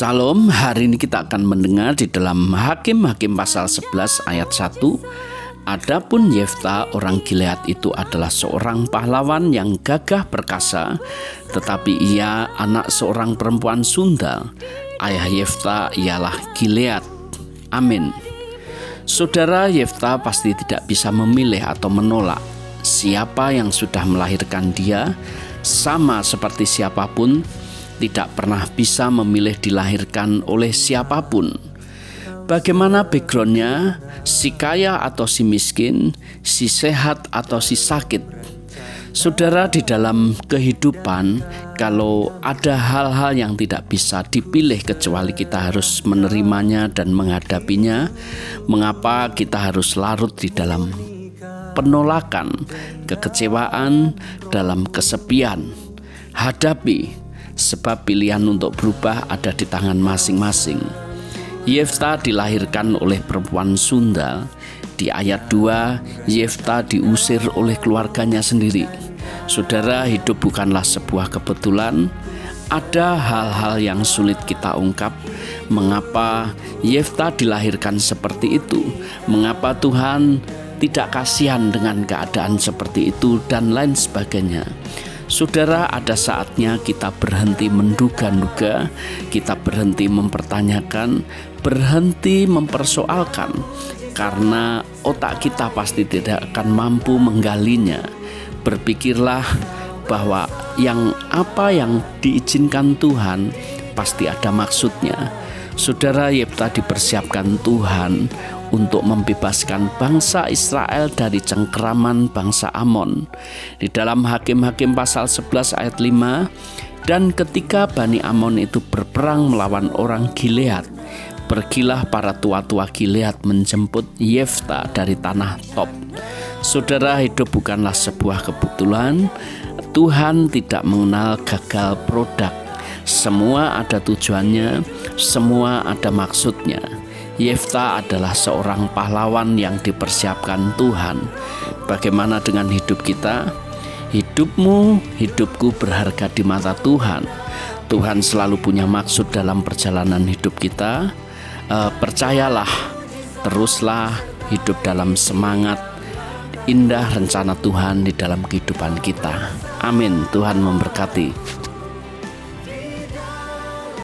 Salam, hari ini kita akan mendengar di dalam Hakim-Hakim pasal 11 ayat 1 Adapun Yefta orang Gilead itu adalah seorang pahlawan yang gagah perkasa Tetapi ia anak seorang perempuan Sunda. Ayah Yefta ialah Gilead. Amin. Saudara Yefta pasti tidak bisa memilih atau menolak. Siapa yang sudah melahirkan dia Sama seperti siapa pun tidak pernah bisa memilih dilahirkan oleh siapa pun. Bagaimana backgroundnya, si kaya atau si miskin, si sehat atau si sakit. Saudara, di dalam kehidupan, kalau ada hal-hal yang tidak bisa dipilih kecuali kita harus menerimanya dan menghadapinya, mengapa kita harus larut di dalam penolakan, kekecewaan, dalam kesepian? Hadapi sebab pilihan untuk berubah ada di tangan masing-masing. Yefta dilahirkan oleh perempuan Sunda. Di ayat 2, Yefta diusir oleh keluarganya sendiri. Saudara, hidup bukanlah sebuah kebetulan. Ada hal-hal yang sulit kita ungkap. Mengapa Yefta dilahirkan seperti itu? Mengapa Tuhan tidak kasihan dengan keadaan seperti itu dan lain sebagainya. Saudara, ada saatnya kita berhenti menduga-duga, kita berhenti mempertanyakan, berhenti mempersoalkan, karena otak kita pasti tidak akan mampu menggalinya. Berpikirlah bahwa yang apa yang diizinkan Tuhan pasti ada maksudnya. Saudara Yepta dipersiapkan Tuhan untuk membebaskan bangsa Israel dari cengkeraman bangsa Amon. Di dalam Hakim-hakim pasal 11 ayat 5, dan ketika Bani Amon itu berperang melawan orang Gilead, pergilah para tua-tua Gilead menjemput Yefta dari tanah Top. Saudara hidup bukanlah sebuah kebetulan, Tuhan tidak mengenal gagal produk. Semua ada tujuannya, semua ada maksudnya. Yefta adalah seorang pahlawan yang dipersiapkan Tuhan. Bagaimana dengan hidup kita? Hidupmu, hidupku berharga di mata Tuhan. Tuhan selalu punya maksud dalam perjalanan hidup kita. E, percayalah, teruslah hidup dalam semangat indah rencana Tuhan di dalam kehidupan kita. Amin. Tuhan memberkati.